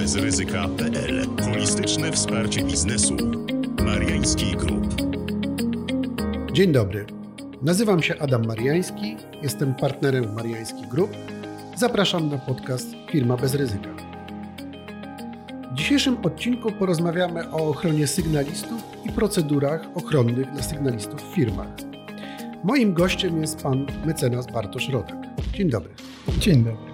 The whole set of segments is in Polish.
bezryzyka.pl Holistyczne wsparcie biznesu. Mariański Group. Dzień dobry. Nazywam się Adam Mariański, jestem partnerem Mariański Group. Zapraszam na podcast Firma bez ryzyka. W dzisiejszym odcinku porozmawiamy o ochronie sygnalistów i procedurach ochronnych dla sygnalistów w firmach. Moim gościem jest pan mecenas Bartosz Rodak. Dzień dobry. Dzień dobry.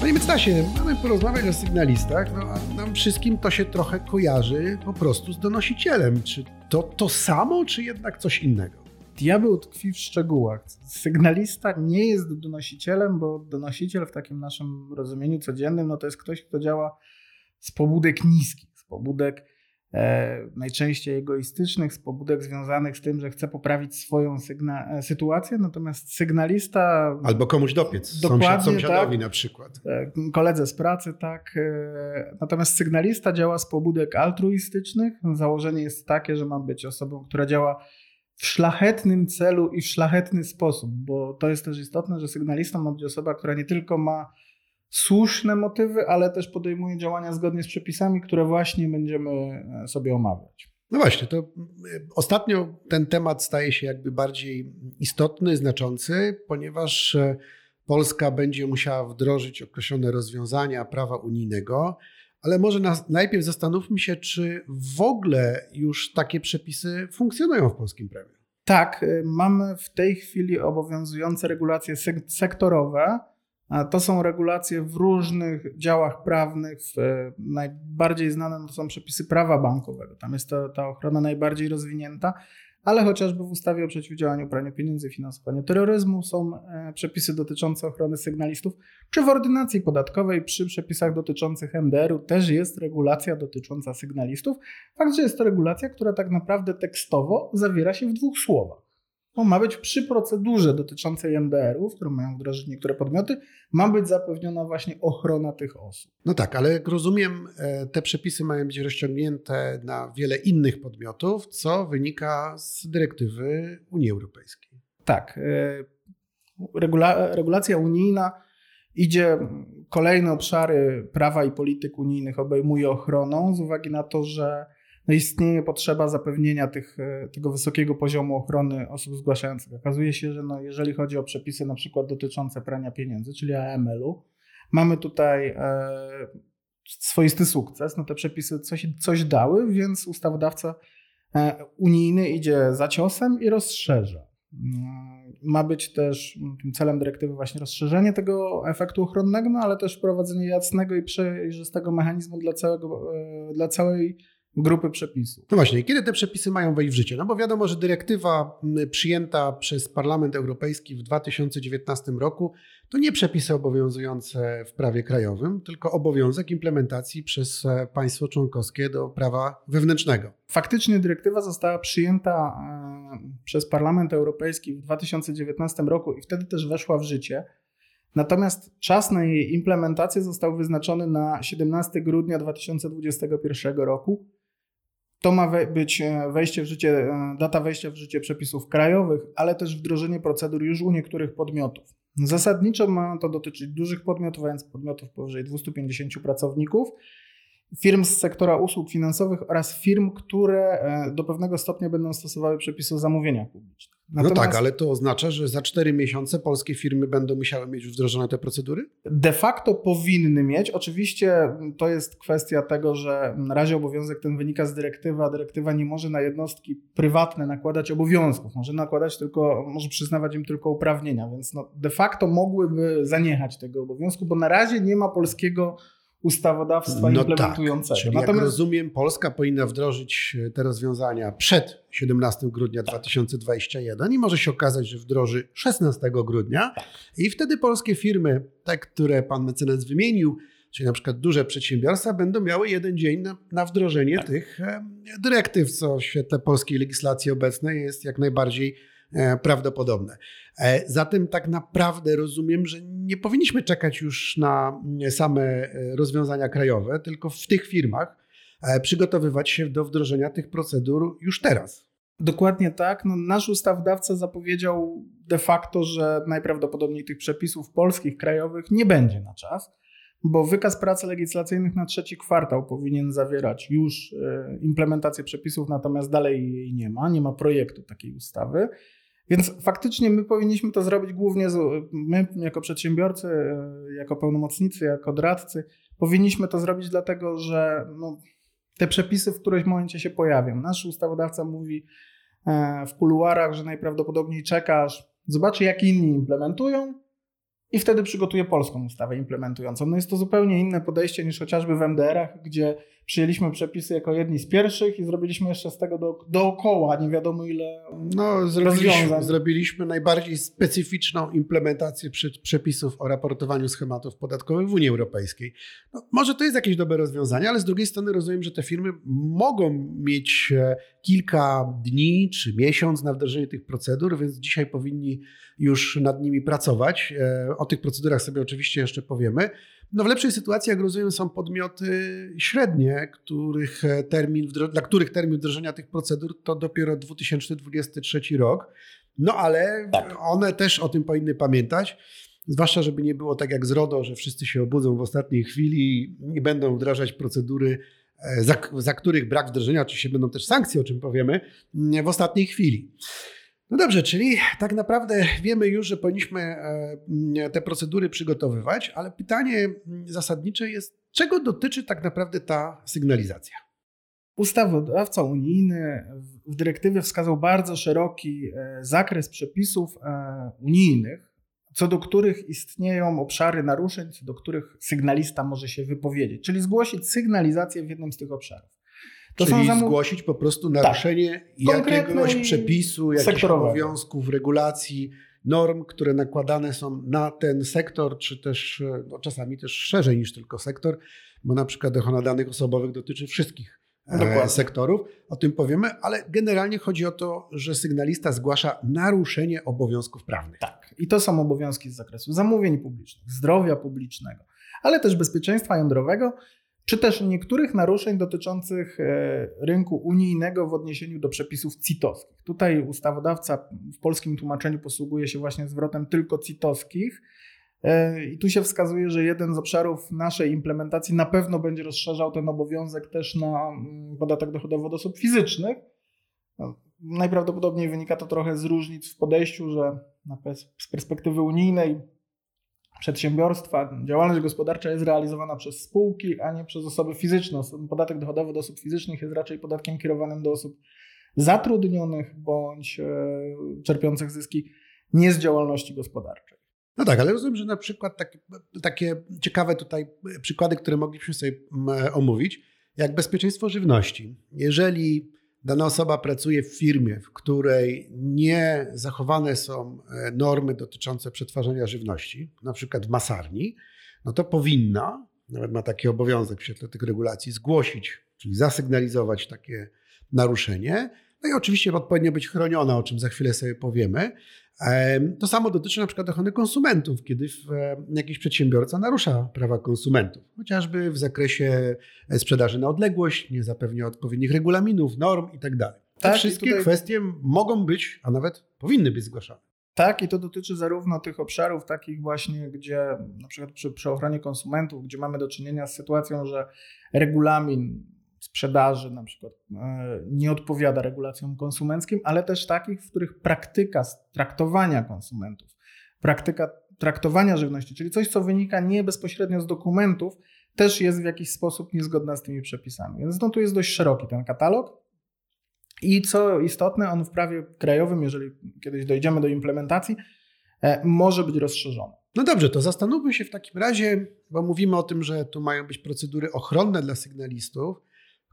Panie mecenasie, mamy porozmawiać o sygnalistach, no a nam wszystkim to się trochę kojarzy po prostu z donosicielem. Czy to to samo, czy jednak coś innego? Diabeł tkwi w szczegółach. Sygnalista nie jest donosicielem, bo donosiciel w takim naszym rozumieniu codziennym no to jest ktoś, kto działa z pobudek niskich, z pobudek najczęściej egoistycznych, z pobudek związanych z tym, że chce poprawić swoją sygna- sytuację, natomiast sygnalista... Albo komuś dopiec, Dokładnie sąsiad, sąsiadowi tak. na przykład. e, koledze z pracy, tak. e, Natomiast sygnalista działa z pobudek altruistycznych. Założenie jest takie, że ma być osobą, która działa w szlachetnym celu i w szlachetny sposób, bo to jest też istotne, że sygnalistą ma być osoba, która nie tylko ma słuszne motywy, ale też podejmuje działania zgodnie z przepisami, które właśnie będziemy e, sobie omawiać. No właśnie, to y, ostatnio ten temat staje się jakby bardziej istotny, znaczący, ponieważ e, Polska będzie musiała wdrożyć określone rozwiązania prawa unijnego, ale może najpierw zastanówmy się, czy w ogóle już takie przepisy funkcjonują w polskim prawie. Tak, mamy w tej chwili obowiązujące regulacje sek- sektorowe. To są regulacje w różnych działach prawnych. E, najbardziej znane to są przepisy prawa bankowego. Tam jest to, ta ochrona najbardziej rozwinięta, ale chociażby w ustawie o przeciwdziałaniu praniu pieniędzy i finansowaniu terroryzmu są e, przepisy dotyczące ochrony sygnalistów, czy w ordynacji podatkowej przy przepisach dotyczących MDR-u też jest regulacja dotycząca sygnalistów. Fakt, że jest to regulacja, która tak naprawdę tekstowo zawiera się w dwóch słowach. Bo ma być przy procedurze dotyczącej MDR-u, w którą mają wdrożyć niektóre podmioty, ma być zapewniona właśnie ochrona tych osób. No tak, ale jak rozumiem, e, te przepisy mają być rozciągnięte na wiele innych podmiotów, co wynika z dyrektywy Unii Europejskiej. Tak, e, regula- regulacja unijna idzie, kolejne obszary prawa i polityk unijnych obejmuje ochroną z uwagi na to, że no istnieje potrzeba zapewnienia tych, e, tego wysokiego poziomu ochrony osób zgłaszających. Okazuje się, że no jeżeli chodzi o przepisy na przykład dotyczące prania pieniędzy, czyli AML-u, mamy tutaj e, swoisty sukces. No te przepisy coś, coś dały, więc ustawodawca e, unijny idzie za ciosem i rozszerza. Mm, Ma być też mm, tym celem dyrektywy właśnie rozszerzenie tego efektu ochronnego, no ale też wprowadzenie jasnego i przejrzystego mechanizmu dla, całego, e, dla całej grupy przepisów. No właśnie, kiedy te przepisy mają wejść w życie? No bo wiadomo, że dyrektywa przyjęta przez Parlament Europejski w 2019 roku to nie przepisy obowiązujące w prawie krajowym, tylko obowiązek implementacji przez e, państwo członkowskie do prawa wewnętrznego. Faktycznie dyrektywa została przyjęta e, przez Parlament Europejski w 2019 roku i wtedy też weszła w życie. Natomiast czas na jej implementację został wyznaczony na 17 grudnia 2021 roku. To ma być e, wejście w życie, e, data wejścia w życie przepisów krajowych, ale też wdrożenie procedur już u niektórych podmiotów. Zasadniczo ma to dotyczyć dużych podmiotów, a więc podmiotów powyżej 250 pracowników, firm z sektora usług finansowych oraz firm, które e, do pewnego stopnia będą stosowały przepisy o zamówieniach publicznych. No tak, ale to oznacza, że za 4 miesiące polskie firmy będą musiały mieć już wdrożone te procedury? De facto powinny mieć. Oczywiście to jest kwestia tego, że na razie obowiązek ten wynika z dyrektywy, a dyrektywa nie może na jednostki prywatne nakładać obowiązków. Może nakładać tylko, może przyznawać im tylko uprawnienia, więc no de facto mogłyby zaniechać tego obowiązku, bo na razie nie ma polskiego ustawodawstwa implementującego. Tak. Czyli jak rozumiem, Polska powinna wdrożyć te rozwiązania przed 17 grudnia 2021 i może się okazać, że wdroży 16 grudnia i wtedy polskie firmy, te, które pan mecenas wymienił, czyli na przykład duże przedsiębiorstwa, będą miały jeden dzień na, na wdrożenie Tak. tych e, dyrektyw, co w świetle polskiej legislacji obecnej jest jak najbardziej e, prawdopodobne. E, Zatem tak naprawdę rozumiem, że nie powinniśmy czekać już na mm, same e, rozwiązania krajowe, tylko w tych firmach e, przygotowywać się do wdrożenia tych procedur już teraz. Dokładnie tak. No, nasz ustawodawca zapowiedział de facto, że najprawdopodobniej tych przepisów polskich, krajowych nie będzie na czas. bo wykaz prac legislacyjnych na trzeci kwartał powinien zawierać już e, implementację przepisów, natomiast dalej jej nie ma, nie ma projektu takiej ustawy. Więc faktycznie my powinniśmy to zrobić głównie, z, my jako przedsiębiorcy, jako pełnomocnicy, jako doradcy, powinniśmy to zrobić dlatego, że no, te przepisy w którymś momencie się pojawią. Nasz ustawodawca mówi e, w kuluarach, że najprawdopodobniej czekasz, zobaczy jak inni implementują, i wtedy przygotuje polską ustawę implementującą. No jest to zupełnie inne podejście niż chociażby w MDR-ach, gdzie przyjęliśmy przepisy jako jedni z pierwszych i zrobiliśmy jeszcze z tego do, dookoła nie wiadomo ile no, zrobiliśmy, zrobiliśmy najbardziej specyficzną implementację przepisów o raportowaniu schematów podatkowych w Unii Europejskiej. No, może to jest jakieś dobre rozwiązanie, ale z drugiej strony rozumiem, że te firmy mogą mieć e, kilka dni czy miesiąc na wdrożenie tych procedur, więc dzisiaj powinni już nad nimi pracować. E, o tych procedurach sobie oczywiście jeszcze powiemy. No w lepszej sytuacji, jak rozumiem, są podmioty średnie, których termin, dla których termin wdrożenia tych procedur to dopiero 2023 rok. No ale tak. one też o tym powinny pamiętać. Zwłaszcza, żeby nie było tak jak z RODO, że wszyscy się obudzą w ostatniej chwili i będą wdrażać procedury, e, za, za których brak wdrożenia, oczywiście będą też sankcje, o czym powiemy, w ostatniej chwili. No dobrze, czyli tak naprawdę wiemy już, że powinniśmy e, te procedury przygotowywać, ale pytanie zasadnicze jest, czego dotyczy tak naprawdę ta sygnalizacja? Ustawodawca unijny w dyrektywie wskazał bardzo szeroki e, zakres przepisów e, unijnych, co do których istnieją obszary naruszeń, co do których sygnalista może się wypowiedzieć, czyli zgłosić sygnalizację w jednym z tych obszarów. To Czyli zgłosić po prostu naruszenie tak. jakiegoś przepisu, jakichś obowiązków, regulacji, norm, które nakładane są na ten sektor, czy też no, czasami też szerzej niż tylko sektor, bo na przykład ochrona danych osobowych dotyczy wszystkich e, Dokładnie. sektorów, o tym powiemy, ale generalnie chodzi o to, że sygnalista zgłasza naruszenie obowiązków prawnych. Tak, i to są obowiązki z zakresu zamówień publicznych, zdrowia publicznego, ale też bezpieczeństwa jądrowego czy też niektórych naruszeń dotyczących e, rynku unijnego w odniesieniu do przepisów CIT-owskich. Tutaj ustawodawca w polskim tłumaczeniu posługuje się właśnie zwrotem tylko CIT-owskich. E, I tu się wskazuje, że jeden z obszarów naszej implementacji na pewno będzie rozszerzał ten obowiązek też na mm, podatek dochodowy od osób fizycznych. No, najprawdopodobniej wynika to trochę z różnic w podejściu, że z perspektywy unijnej przedsiębiorstwa, działalność gospodarcza jest realizowana przez spółki, a nie przez osoby fizyczne. Podatek dochodowy od osób fizycznych jest raczej podatkiem kierowanym do osób zatrudnionych bądź e, czerpiących zyski nie z działalności gospodarczej. No tak, ale rozumiem, że na przykład takie, takie ciekawe tutaj przykłady, które mogliśmy sobie omówić, jak bezpieczeństwo żywności. Jeżeli dana osoba pracuje w firmie, w której nie zachowane są e, normy dotyczące przetwarzania żywności, na przykład w masarni, no to powinna, nawet ma taki obowiązek w świetle tych regulacji, zgłosić, czyli zasygnalizować takie naruszenie. No i oczywiście odpowiednio być chroniona, o czym za chwilę sobie powiemy, to samo dotyczy na przykład ochrony konsumentów, kiedy jakiś przedsiębiorca narusza prawa konsumentów, chociażby w zakresie e, sprzedaży na odległość, nie zapewnia odpowiednich regulaminów, norm itd. Tak Te tak, wszystkie tutaj... kwestie mogą być, a nawet powinny być zgłaszane. Tak, i to dotyczy zarówno tych obszarów takich właśnie, gdzie na przykład przy, przy ochronie konsumentów, gdzie mamy do czynienia z sytuacją, że regulamin sprzedaży na przykład e, nie odpowiada regulacjom konsumenckim, ale też takich, w których praktyka traktowania konsumentów, praktyka traktowania żywności, czyli coś, co wynika nie bezpośrednio z dokumentów, też jest w jakiś sposób niezgodna z tymi przepisami. Więc no, tu jest dość szeroki ten katalog. I co istotne, on w prawie krajowym, jeżeli kiedyś dojdziemy do implementacji, e, może być rozszerzony. No dobrze, to zastanówmy się w takim razie, bo mówimy o tym, że tu mają być procedury ochronne dla sygnalistów,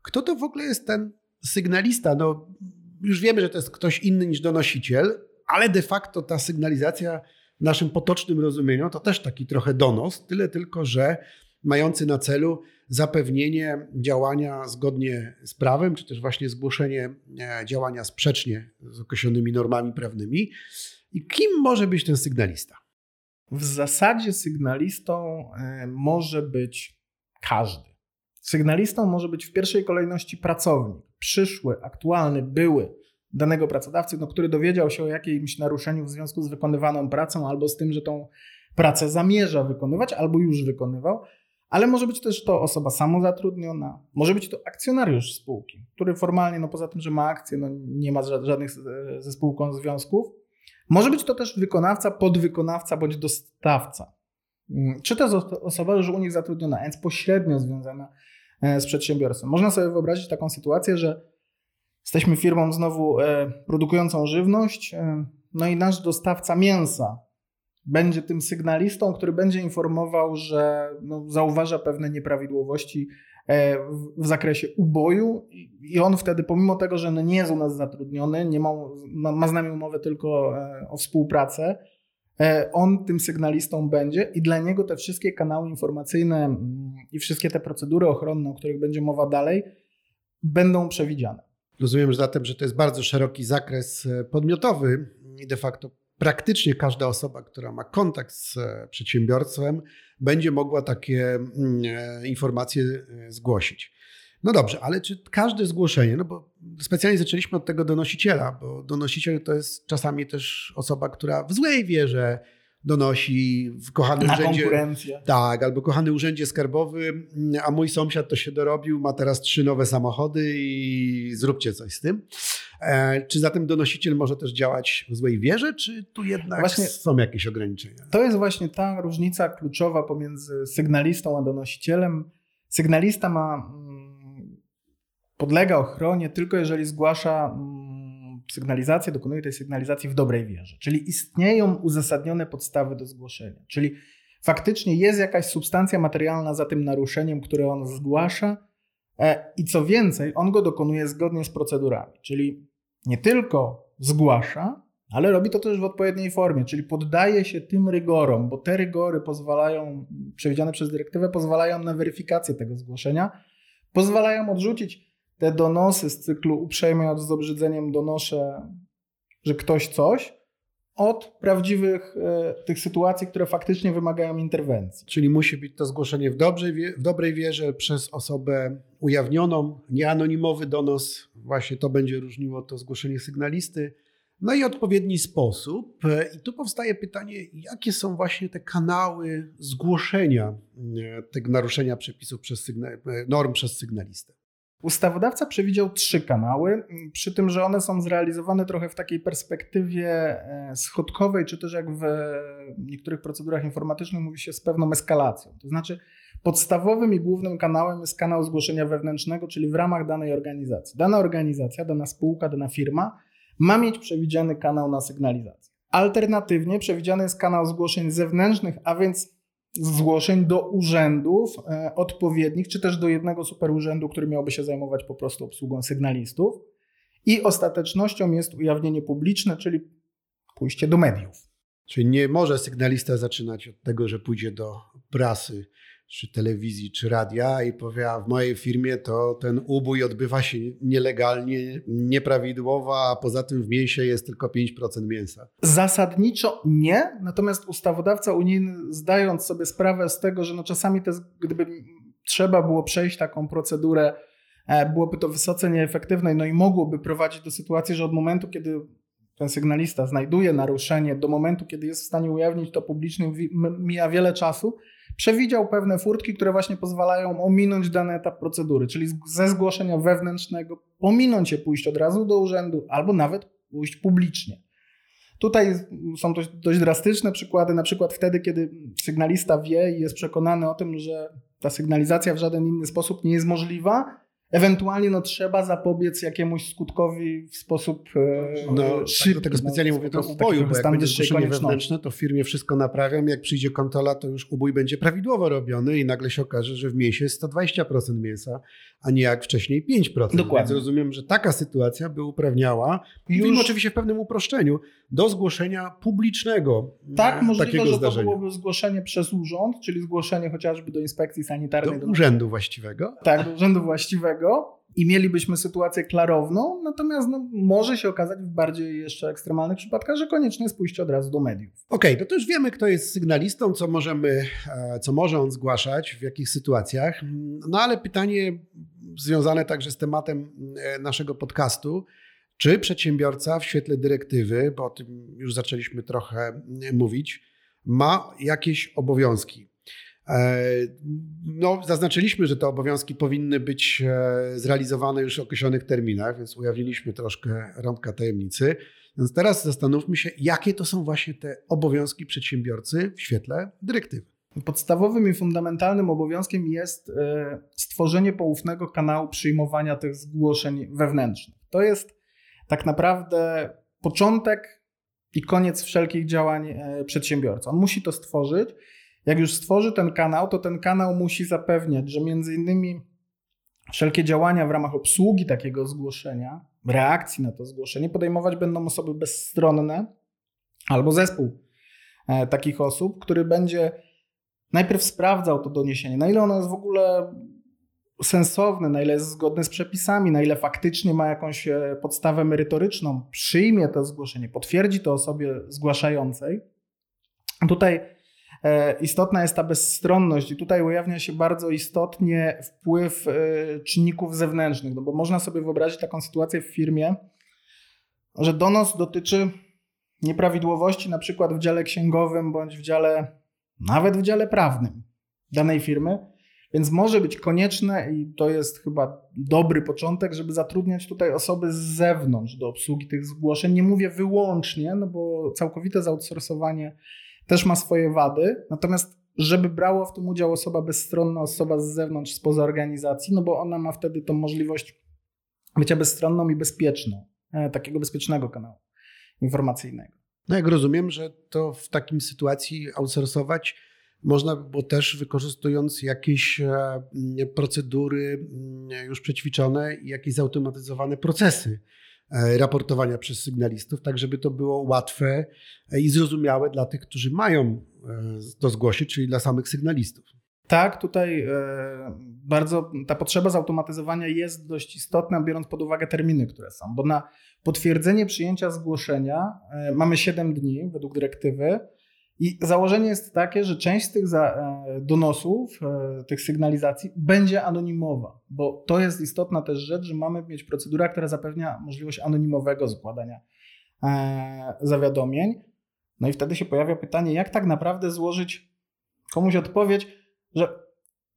kto to w ogóle jest ten sygnalista? No, już wiemy, że to jest ktoś inny niż donosiciel, ale de facto ta sygnalizacja w naszym potocznym rozumieniu to też taki trochę donos, tyle tylko, że mający na celu zapewnienie działania zgodnie z prawem, czy też właśnie zgłoszenie e, działania sprzecznie z określonymi normami prawnymi. I kim może być ten sygnalista? W zasadzie sygnalistą e, może być każdy. Sygnalistą może być w pierwszej kolejności pracownik, przyszły, aktualny, były danego pracodawcy, no, który dowiedział się o jakimś naruszeniu w związku z wykonywaną pracą albo z tym, że tą pracę zamierza wykonywać albo już wykonywał, ale może być też to osoba samozatrudniona, może być to akcjonariusz spółki, który formalnie, no poza tym, że ma akcje, no nie ma żadnych ze spółką związków. Może być to też wykonawca, podwykonawca bądź dostawca. Mm, czy to osoba już u nich zatrudniona, więc pośrednio związana z przedsiębiorstwem. Można sobie wyobrazić taką sytuację, że jesteśmy firmą znowu e, produkującą żywność, e, no i nasz dostawca mięsa będzie tym sygnalistą, który będzie informował, że no, zauważa pewne nieprawidłowości w zakresie uboju i on wtedy, pomimo tego, że no nie jest u nas zatrudniony, nie ma, ma z nami umowę tylko o współpracę, E, on tym sygnalistą będzie i dla niego te wszystkie kanały informacyjne mm, i wszystkie te procedury ochronne, o których będzie mowa dalej, będą przewidziane. Rozumiem że zatem, że to jest bardzo szeroki zakres e, podmiotowy i de facto praktycznie każda osoba, która ma kontakt z e, przedsiębiorstwem, będzie mogła takie mm, informacje zgłosić. No dobrze, ale czy każde zgłoszenie, no bo specjalnie zaczęliśmy od tego donosiciela, bo donosiciel to jest czasami też osoba, która w złej wierze donosi w kochanym Na urzędzie. konkurencję. Tak, albo kochany urzędzie skarbowy, a mój sąsiad to się dorobił, ma teraz trzy nowe samochody i zróbcie coś z tym. E, czy zatem donosiciel może też działać w złej wierze, czy tu jednak właśnie są jakieś ograniczenia? To jest właśnie ta różnica kluczowa pomiędzy sygnalistą a donosicielem. Sygnalista ma mm, podlega ochronie tylko jeżeli zgłasza mm, sygnalizację, dokonuje tej sygnalizacji w dobrej wierze. Czyli istnieją uzasadnione podstawy do zgłoszenia. Czyli faktycznie jest jakaś substancja materialna za tym naruszeniem, które on zgłasza e, i co więcej, on go dokonuje zgodnie z procedurami. Czyli nie tylko zgłasza, ale robi to też w odpowiedniej formie, czyli poddaje się tym rygorom, bo te rygory pozwalają, przewidziane przez dyrektywę, pozwalają na weryfikację tego zgłoszenia, pozwalają odrzucić te donosy z cyklu uprzejmie z obrzydzeniem donoszę, że ktoś coś, od prawdziwych e, tych sytuacji, które faktycznie wymagają interwencji. Czyli musi być to zgłoszenie w, dobrej, w dobrej wierze przez osobę ujawnioną, nieanonimowy donos, właśnie to będzie różniło to zgłoszenie sygnalisty. No i odpowiedni sposób. I tu powstaje pytanie, jakie są właśnie te kanały zgłoszenia e, tego naruszenia przepisów przez e, norm przez sygnalistę? Ustawodawca przewidział trzy kanały, przy tym, że one są zrealizowane trochę w takiej perspektywie e, schodkowej, czy też jak w niektórych procedurach informatycznych mówi się z pewną eskalacją. To znaczy, podstawowym i głównym kanałem jest kanał zgłoszenia wewnętrznego, czyli w ramach danej organizacji. Dana organizacja, dana spółka, dana firma ma mieć przewidziany kanał na sygnalizację. Alternatywnie przewidziany jest kanał zgłoszeń zewnętrznych, a więc zgłoszeń do urzędów e, odpowiednich, czy też do jednego superurzędu, który miałby się zajmować po prostu obsługą sygnalistów. I ostatecznością jest ujawnienie publiczne, czyli pójście do mediów. Czyli nie może sygnalista zaczynać od tego, że pójdzie do prasy czy telewizji, czy radia i powie, a w mojej firmie to ten ubój odbywa się nielegalnie, nieprawidłowo, a poza tym w mięsie jest tylko 5% mięsa. Zasadniczo nie, natomiast ustawodawca unijny zdając sobie sprawę z tego, że no czasami to, gdyby trzeba było przejść taką procedurę, e, byłoby to wysoce nieefektywne no i mogłoby prowadzić do sytuacji, że od momentu, kiedy ten sygnalista znajduje naruszenie, do momentu, kiedy jest w stanie ujawnić to publicznie, mija wiele czasu, przewidział pewne furtki, które właśnie pozwalają ominąć dany etap procedury, czyli ze zgłoszenia wewnętrznego pominąć je, pójść od razu do urzędu albo nawet pójść publicznie. Tutaj są dość drastyczne przykłady, na przykład wtedy, kiedy sygnalista wie i jest przekonany o tym, że ta sygnalizacja w żaden inny sposób nie jest możliwa, Ewentualnie no, trzeba zapobiec jakiemuś skutkowi w sposób e, no, szybki. Tak, do tego specjalnie no, mówię to uboju, bo jak będzie zgłoszenie wewnętrzne, to w firmie wszystko naprawiam. Jak przyjdzie kontrola, to już ubój będzie prawidłowo robiony i nagle się okaże, że w mięsie jest 120% mięsa, a nie jak wcześniej 5%. Dokładnie. Więc rozumiem, że taka sytuacja by uprawniała, już... mówimy oczywiście w pewnym uproszczeniu, do zgłoszenia publicznego Tak, e, możliwe, takiego że zdarzenia. to byłoby zgłoszenie przez urząd, czyli zgłoszenie chociażby do inspekcji sanitarnej. Do, do urzędu właściwego? Tak, do urzędu właściwego i mielibyśmy sytuację klarowną, natomiast no, może się okazać w bardziej jeszcze ekstremalnych przypadkach, że konieczne jest pójście od razu do mediów. Okej, okay, to już wiemy, kto jest sygnalistą, co możemy, e, co może on zgłaszać, w jakich sytuacjach. No ale pytanie związane także z tematem e, naszego podcastu, czy przedsiębiorca w świetle dyrektywy, bo o tym już zaczęliśmy trochę mówić, ma jakieś obowiązki. E, no, zaznaczyliśmy, że te obowiązki powinny być e, zrealizowane już w określonych terminach, więc ujawniliśmy troszkę rąbka tajemnicy. Więc teraz zastanówmy się, jakie to są właśnie te obowiązki przedsiębiorcy w świetle dyrektywy. Podstawowym i fundamentalnym obowiązkiem jest e, stworzenie poufnego kanału przyjmowania tych zgłoszeń wewnętrznych. To jest tak naprawdę początek i koniec wszelkich działań przedsiębiorcy. On musi to stworzyć jak już stworzy ten kanał, to ten kanał musi zapewniać, że między innymi wszelkie działania w ramach obsługi takiego zgłoszenia, reakcji na to zgłoszenie podejmować będą osoby bezstronne albo zespół e, takich osób, który będzie najpierw sprawdzał to doniesienie, na ile ono jest w ogóle sensowne, na ile jest zgodne z przepisami, na ile faktycznie ma jakąś e, podstawę merytoryczną, przyjmie to zgłoszenie, potwierdzi to osobie zgłaszającej. Tutaj istotna jest ta bezstronność i tutaj ujawnia się bardzo istotnie wpływ e, czynników zewnętrznych, no bo można sobie wyobrazić taką sytuację w firmie, że donos dotyczy nieprawidłowości na przykład w dziale księgowym bądź w dziale, nawet w dziale prawnym danej firmy, więc może być konieczne i to jest chyba dobry początek, żeby zatrudniać tutaj osoby z zewnątrz do obsługi tych zgłoszeń. Nie mówię wyłącznie, no bo całkowite zoutsourcowanie też ma swoje wady, natomiast żeby brało w tym udział osoba bezstronna, osoba z zewnątrz, spoza organizacji, no bo ona ma wtedy tą możliwość bycia bezstronną i bezpieczną, e, takiego bezpiecznego kanału informacyjnego. No jak rozumiem, że to w takim sytuacji outsourcować można by było też wykorzystując jakieś e, procedury już przećwiczone i jakieś zautomatyzowane procesy raportowania przez sygnalistów, tak żeby to było łatwe e, i zrozumiałe dla tych, którzy mają e, to zgłosić, czyli dla samych sygnalistów. Tak, tutaj bardzo ta potrzeba zautomatyzowania jest dość istotna, biorąc pod uwagę terminy, które są, bo na potwierdzenie przyjęcia zgłoszenia mamy 7 dni według dyrektywy. I założenie jest takie, że część z tych e, donosów, e, tych sygnalizacji będzie anonimowa, bo to jest istotna też rzecz, że mamy mieć procedurę, która zapewnia możliwość anonimowego składania e, zawiadomień. No i wtedy się pojawia pytanie, jak tak naprawdę złożyć komuś odpowiedź, że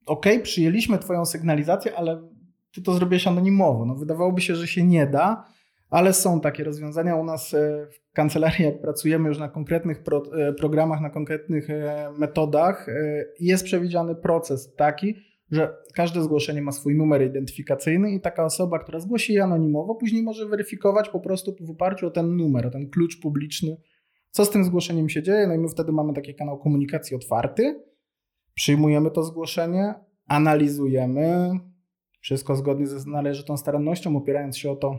ok, przyjęliśmy Twoją sygnalizację, ale Ty to zrobiłeś anonimowo. No wydawałoby się, że się nie da, ale są takie rozwiązania. U nas e, w kancelarii, jak pracujemy już na konkretnych pro, e, programach, na konkretnych e, metodach, jest przewidziany proces taki, że każde zgłoszenie ma swój numer identyfikacyjny i taka osoba, która zgłosi je anonimowo, później może weryfikować po prostu w oparciu o ten numer, o ten klucz publiczny, co z tym zgłoszeniem się dzieje. No i my wtedy mamy taki kanał komunikacji otwarty, przyjmujemy to zgłoszenie, analizujemy, wszystko zgodnie ze należytą starannością, opierając się o to,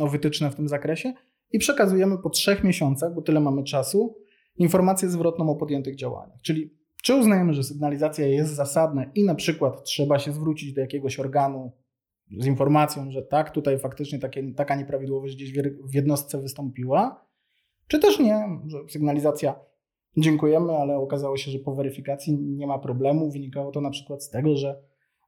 o wytyczne w tym zakresie i przekazujemy po trzech miesiącach, bo tyle mamy czasu, informację zwrotną o podjętych działaniach. Czyli czy uznajemy, że sygnalizacja jest zasadna i na przykład trzeba się zwrócić do jakiegoś organu z informacją, że tak, tutaj faktycznie takie, taka nieprawidłowość gdzieś w jednostce wystąpiła, czy też nie, że sygnalizacja dziękujemy, ale okazało się, że po weryfikacji nie ma problemu. Wynikało to na przykład z tego, że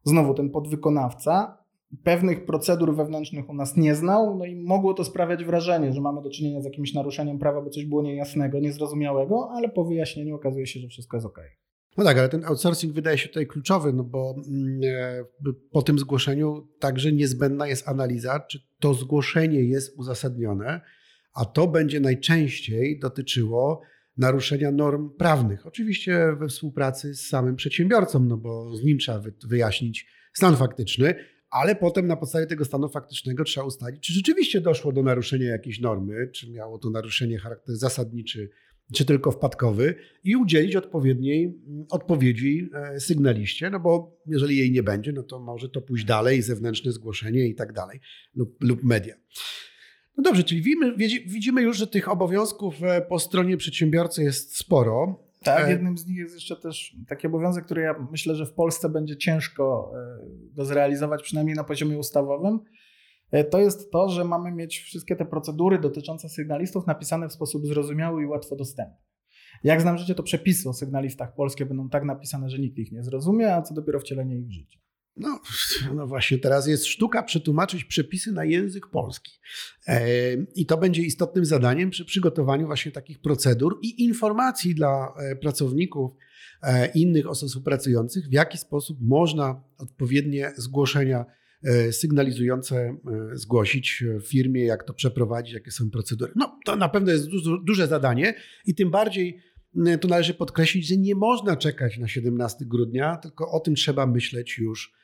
znowu ten podwykonawca pewnych procedur wewnętrznych u nas nie znał, no i mogło to sprawiać wrażenie, że mamy do czynienia z jakimś naruszeniem prawa, bo coś było niejasnego, niezrozumiałego, ale po wyjaśnieniu okazuje się, że wszystko jest ok. No tak, ale ten outsourcing wydaje się tutaj kluczowy, no bo mm, e, po tym zgłoszeniu także niezbędna jest analiza, czy to zgłoszenie jest uzasadnione, a to będzie najczęściej dotyczyło naruszenia norm prawnych. Oczywiście we współpracy z samym przedsiębiorcą, no bo z nim trzeba wyjaśnić stan faktyczny, ale potem na podstawie tego stanu faktycznego trzeba ustalić, czy rzeczywiście doszło do naruszenia jakiejś normy, czy miało to naruszenie charakter zasadniczy, czy tylko wpadkowy i udzielić odpowiedniej mm, odpowiedzi e, sygnaliście, no bo jeżeli jej nie będzie, no to może to pójść dalej, zewnętrzne zgłoszenie i tak dalej, lub, lub media. No dobrze, czyli widzimy, widzimy już, że tych obowiązków e, po stronie przedsiębiorcy jest sporo. Tak, e, jednym z nich jest jeszcze też taki obowiązek, który ja myślę, że w Polsce będzie ciężko e, do zrealizować, przynajmniej na poziomie ustawowym. E, to jest to, że mamy mieć wszystkie te procedury dotyczące sygnalistów napisane w sposób zrozumiały i łatwo dostępny. Jak znam życie, to przepisy o sygnalistach polskie będą tak napisane, że nikt ich nie zrozumie, a co dopiero wcielenie ich w życie. No, no właśnie, teraz jest sztuka przetłumaczyć przepisy na język polski. E, I to będzie istotnym zadaniem przy przygotowaniu właśnie takich procedur i informacji dla e, pracowników e, innych osób współpracujących, w jaki sposób można odpowiednie zgłoszenia sygnalizujące zgłosić w firmie, jak to przeprowadzić, jakie są procedury. No, to na pewno jest duże, zadanie i tym bardziej tu należy podkreślić, że nie można czekać na 17 grudnia, tylko o tym trzeba myśleć już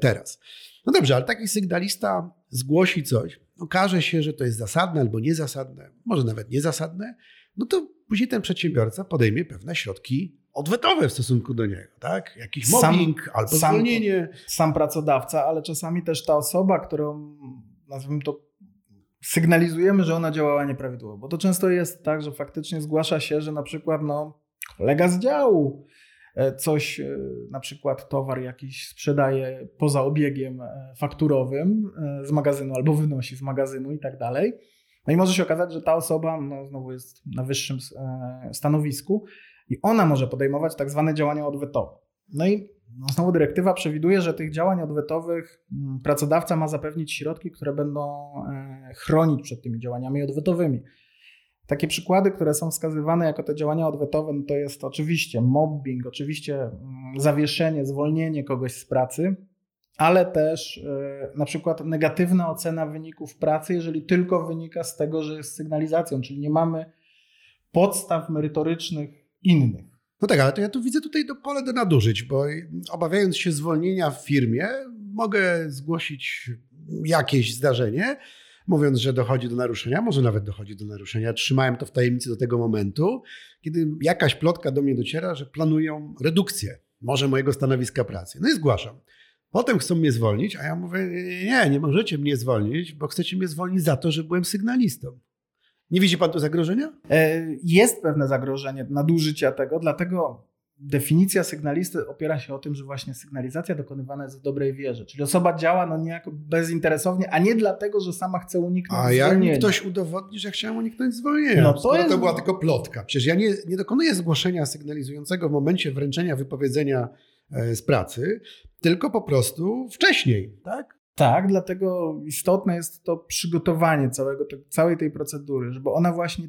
teraz. No dobrze, ale taki sygnalista zgłosi coś, okaże się, że to jest zasadne albo niezasadne, może nawet niezasadne, no to później ten przedsiębiorca podejmie pewne środki odwetowe w stosunku do niego, tak? Jakiś mobbing sam, albo sam, zwolnienie. Sam pracodawca, ale czasami też ta osoba, którą nazwijmy to sygnalizujemy, że ona działała nieprawidłowo, bo to często jest tak, że faktycznie zgłasza się, że na przykład no, kolega z działu E, coś, e, na przykład towar jakiś sprzedaje poza obiegiem e, fakturowym z magazynu albo wynosi z magazynu i tak dalej. No i może się okazać, że ta osoba no, znowu jest na wyższym stanowisku i ona może podejmować tak zwane działania odwetowe. No i no, znowu dyrektywa przewiduje, że tych działań odwetowych mm, pracodawca ma zapewnić środki, które będą chronić przed tymi działaniami odwetowymi. Takie przykłady, które są wskazywane jako te działania odwetowe, no to jest oczywiście mobbing, oczywiście mm, zawieszenie, zwolnienie kogoś z pracy, ale też yy, na przykład negatywna ocena wyników pracy, jeżeli tylko wynika z tego, że jest sygnalizacją, czyli nie mamy podstaw merytorycznych innych. No tak, ale to ja tu widzę tutaj do pole do nadużyć, bo obawiając się zwolnienia w firmie, mogę zgłosić jakieś zdarzenie, mówiąc, że dochodzi do naruszenia, może nawet dochodzi do naruszenia. Trzymałem to w tajemnicy do tego momentu, kiedy jakaś plotka do mnie dociera, że planują redukcję może mojego stanowiska pracy. No i zgłaszam. Potem chcą mnie zwolnić, a ja mówię, nie, nie możecie mnie zwolnić, bo chcecie mnie zwolnić za to, że byłem sygnalistą. Nie widzi pan tu zagrożenia? E, jest pewne zagrożenie nadużycia tego, dlatego definicja sygnalisty opiera się o tym, że właśnie sygnalizacja dokonywana jest w dobrej wierze. Czyli osoba działa no niejako bezinteresownie, a nie dlatego, że sama chce uniknąć a zwolnienia. A jak ktoś udowodni, że chciałem uniknąć zwolnienia? No to, jest... to była tylko plotka. Przecież ja nie, nie dokonuję zgłoszenia sygnalizującego w momencie wręczenia wypowiedzenia e, z pracy, tylko po prostu wcześniej, tak? Tak, dlatego istotne jest to przygotowanie całego, całej tej procedury, żeby ona właśnie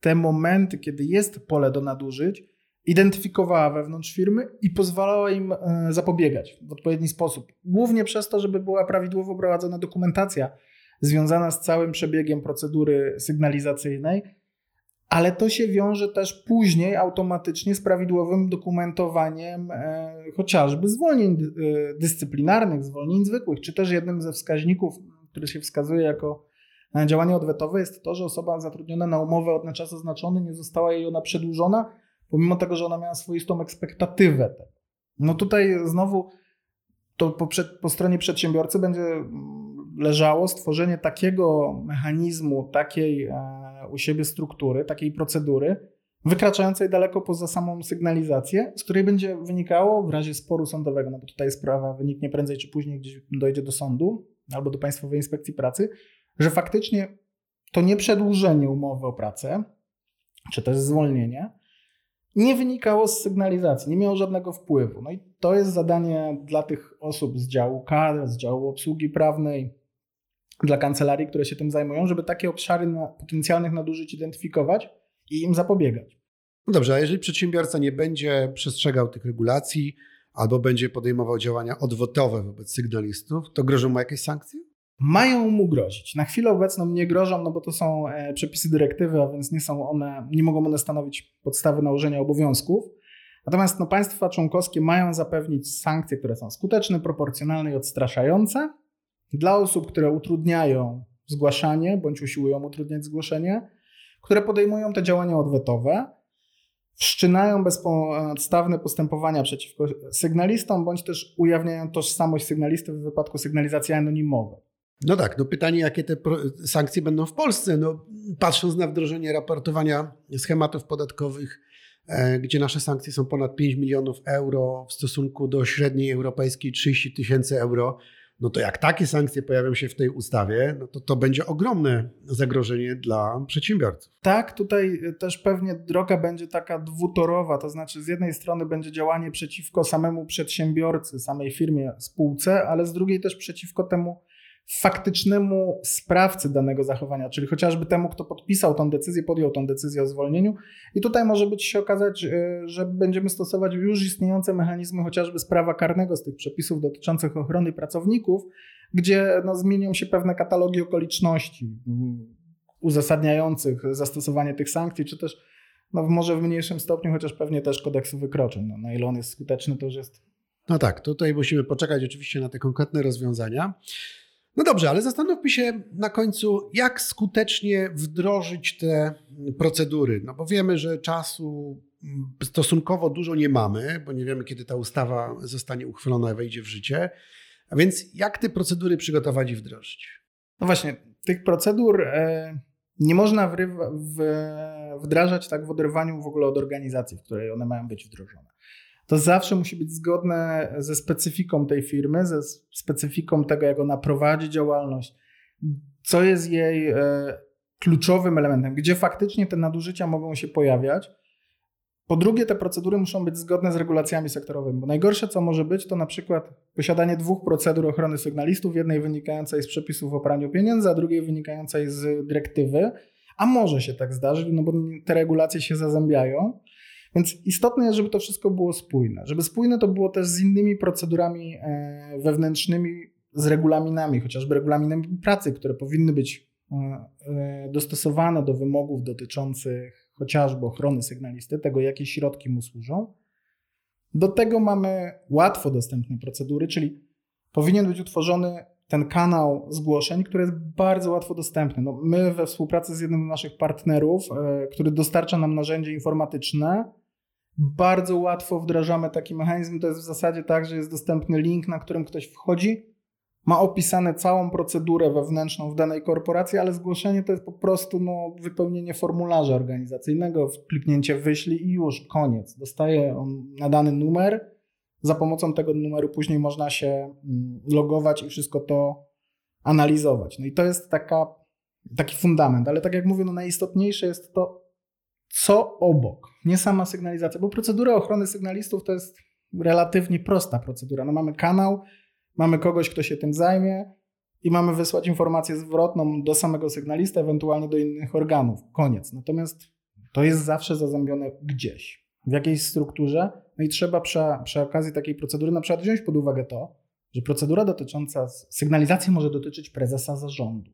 te momenty, kiedy jest pole do nadużyć, identyfikowała wewnątrz firmy i pozwalała im e, zapobiegać w odpowiedni sposób. Głównie przez to, żeby była prawidłowo prowadzona dokumentacja związana z całym przebiegiem procedury sygnalizacyjnej, ale to się wiąże też później automatycznie z prawidłowym dokumentowaniem e, chociażby zwolnień e, dyscyplinarnych, zwolnień zwykłych, czy też jednym ze wskaźników, który się wskazuje jako działanie odwetowe, jest to, że osoba zatrudniona na umowę od na czas oznaczony nie została jej ona przedłużona pomimo tego, że ona miała swoistą ekspektatywę. No tutaj znowu to po, przed, po stronie przedsiębiorcy będzie mm, leżało stworzenie takiego mechanizmu, takiej e, u siebie struktury, takiej procedury, wykraczającej daleko poza samą sygnalizację, z której będzie wynikało w razie sporu sądowego, no bo tutaj sprawa wyniknie prędzej czy później gdzieś dojdzie do sądu albo do Państwowej Inspekcji Pracy, że faktycznie to nie przedłużenie umowy o pracę, czy też zwolnienie, nie wynikało z sygnalizacji, nie miało żadnego wpływu. No i to jest zadanie dla tych osób z działu kadr, z działu obsługi prawnej, dla kancelarii, które się tym zajmują, żeby takie obszary na potencjalnych nadużyć identyfikować i im zapobiegać. No dobrze, a jeżeli przedsiębiorca nie będzie przestrzegał tych regulacji albo będzie podejmował działania odwotowe wobec sygnalistów, to grożą mu jakieś sankcje? Mają mu grozić. Na chwilę obecną nie grożą, no bo to są e, przepisy dyrektywy, a więc nie są one, nie mogą one stanowić podstawy nałożenia obowiązków. Natomiast no, państwa członkowskie mają zapewnić sankcje, które są skuteczne, proporcjonalne i odstraszające dla osób, które utrudniają zgłaszanie bądź usiłują utrudniać zgłoszenie, które podejmują te działania odwetowe, wszczynają bezpodstawne postępowania przeciwko sygnalistom, bądź też ujawniają tożsamość sygnalisty w wypadku sygnalizacji anonimowej. No tak, no pytanie, jakie te sankcje będą w Polsce. No, patrząc na wdrożenie raportowania schematów podatkowych, e, gdzie nasze sankcje są ponad 5 milionów euro w stosunku do średniej europejskiej 30 tysięcy euro, no to jak takie sankcje pojawią się w tej ustawie, no to to będzie ogromne zagrożenie dla przedsiębiorców. Tak, tutaj też pewnie droga będzie taka dwutorowa, to znaczy z jednej strony będzie działanie przeciwko samemu przedsiębiorcy, samej firmie, spółce, ale z drugiej też przeciwko temu faktycznemu sprawcy danego zachowania, czyli chociażby temu, kto podpisał tą decyzję, podjął tą decyzję o zwolnieniu. I tutaj może być się okazać, e, że będziemy stosować już istniejące mechanizmy, chociażby z prawa karnego, z tych przepisów dotyczących ochrony pracowników, gdzie no, zmienią się pewne katalogi okoliczności mm, uzasadniających zastosowanie tych sankcji, czy też no, może w mniejszym stopniu, chociaż pewnie też kodeksu wykroczeń. No, na ile on jest skuteczny, to już jest. No tak, tutaj musimy poczekać oczywiście na te konkretne rozwiązania. No dobrze, ale zastanówmy się na końcu, jak skutecznie wdrożyć te procedury. No bo wiemy, że czasu stosunkowo dużo nie mamy, bo nie wiemy, kiedy ta ustawa zostanie uchwalona i wejdzie w życie. A więc jak te procedury przygotować i wdrożyć? No właśnie, tych procedur e, nie można wdrażać tak w oderwaniu w ogóle od organizacji, w której one mają być wdrożone to zawsze musi być zgodne ze specyfiką tej firmy, ze specyfiką tego, jak ona prowadzi działalność, co jest jej e, kluczowym elementem, gdzie faktycznie te nadużycia mogą się pojawiać. Po drugie, te procedury muszą być zgodne z regulacjami sektorowymi, bo najgorsze, co może być, to na przykład posiadanie dwóch procedur ochrony sygnalistów, jednej wynikającej z przepisów o praniu pieniędzy, a drugiej wynikającej z dyrektywy, a może się tak zdarzyć, no bo te regulacje się zazębiają. Więc istotne jest, żeby to wszystko było spójne. Żeby spójne to było też z innymi procedurami e, wewnętrznymi, z regulaminami, chociażby regulaminami pracy, które powinny być e, e, dostosowane do wymogów dotyczących chociażby ochrony sygnalisty, tego jakie środki mu służą. Do tego mamy łatwo dostępne procedury, czyli powinien być utworzony ten kanał zgłoszeń, który jest bardzo łatwo dostępny. No, my we współpracy z jednym z naszych partnerów, który dostarcza nam narzędzie informatyczne, bardzo łatwo wdrażamy taki mechanizm. To jest w zasadzie tak, że jest dostępny link, na którym ktoś wchodzi, ma opisane całą procedurę wewnętrzną w danej korporacji, ale zgłoszenie to jest po prostu no, wypełnienie formularza organizacyjnego, kliknięcie wyślij i już koniec. Dostaje on nadany numer. Za pomocą tego numeru później można się mm, logować i wszystko to analizować. No i to jest taka, taki fundament, ale tak jak mówię, no najistotniejsze jest to, co obok, nie sama sygnalizacja, bo procedura ochrony sygnalistów to jest relatywnie prosta procedura. No mamy kanał, mamy kogoś, kto się tym zajmie i mamy wysłać informację zwrotną do samego sygnalista, ewentualnie do innych organów. Koniec. Natomiast to jest zawsze zazębione gdzieś, w jakiejś strukturze. No i trzeba przy, przy okazji takiej procedury na przykład wziąć pod uwagę to, że procedura dotycząca sygnalizacji może dotyczyć prezesa zarządu.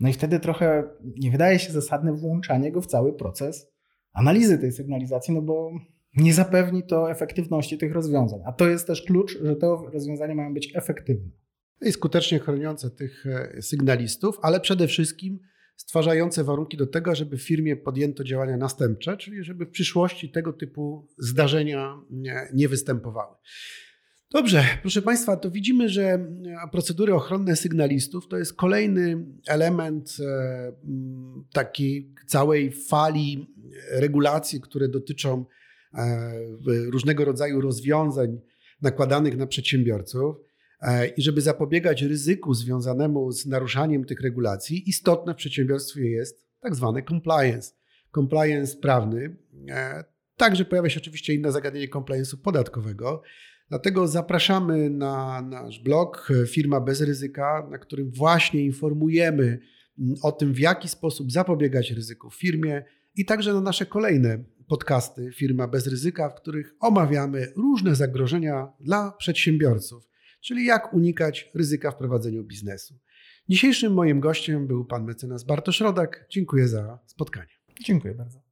No i wtedy trochę nie wydaje się zasadne włączanie go w cały proces analizy tej sygnalizacji, no bo nie zapewni to efektywności tych rozwiązań. A to jest też klucz, że te rozwiązania mają być efektywne. I skutecznie chroniące tych e, sygnalistów, ale przede wszystkim stwarzające warunki do tego, żeby w firmie podjęto działania następcze, czyli żeby w przyszłości tego typu zdarzenia nie, nie występowały. Dobrze, proszę Państwa, to widzimy, że e, procedury ochronne sygnalistów to jest kolejny element e, takiej całej fali regulacji, które dotyczą e, różnego rodzaju rozwiązań nakładanych na przedsiębiorców. I żeby zapobiegać ryzyku związanemu z naruszaniem tych regulacji, istotne w przedsiębiorstwie jest tak zwany compliance. Compliance prawny. Także pojawia się oczywiście inne zagadnienie compliance'u podatkowego. Dlatego zapraszamy na nasz blog e, Firma bez ryzyka, na którym właśnie informujemy mm, o tym, w jaki sposób zapobiegać ryzyku w firmie i także na nasze kolejne podcasty Firma bez ryzyka, w których omawiamy różne zagrożenia dla przedsiębiorców, czyli jak unikać ryzyka w prowadzeniu biznesu. Dzisiejszym moim gościem był pan mecenas Bartosz Rodak. Dziękuję za spotkanie. Dziękuję bardzo.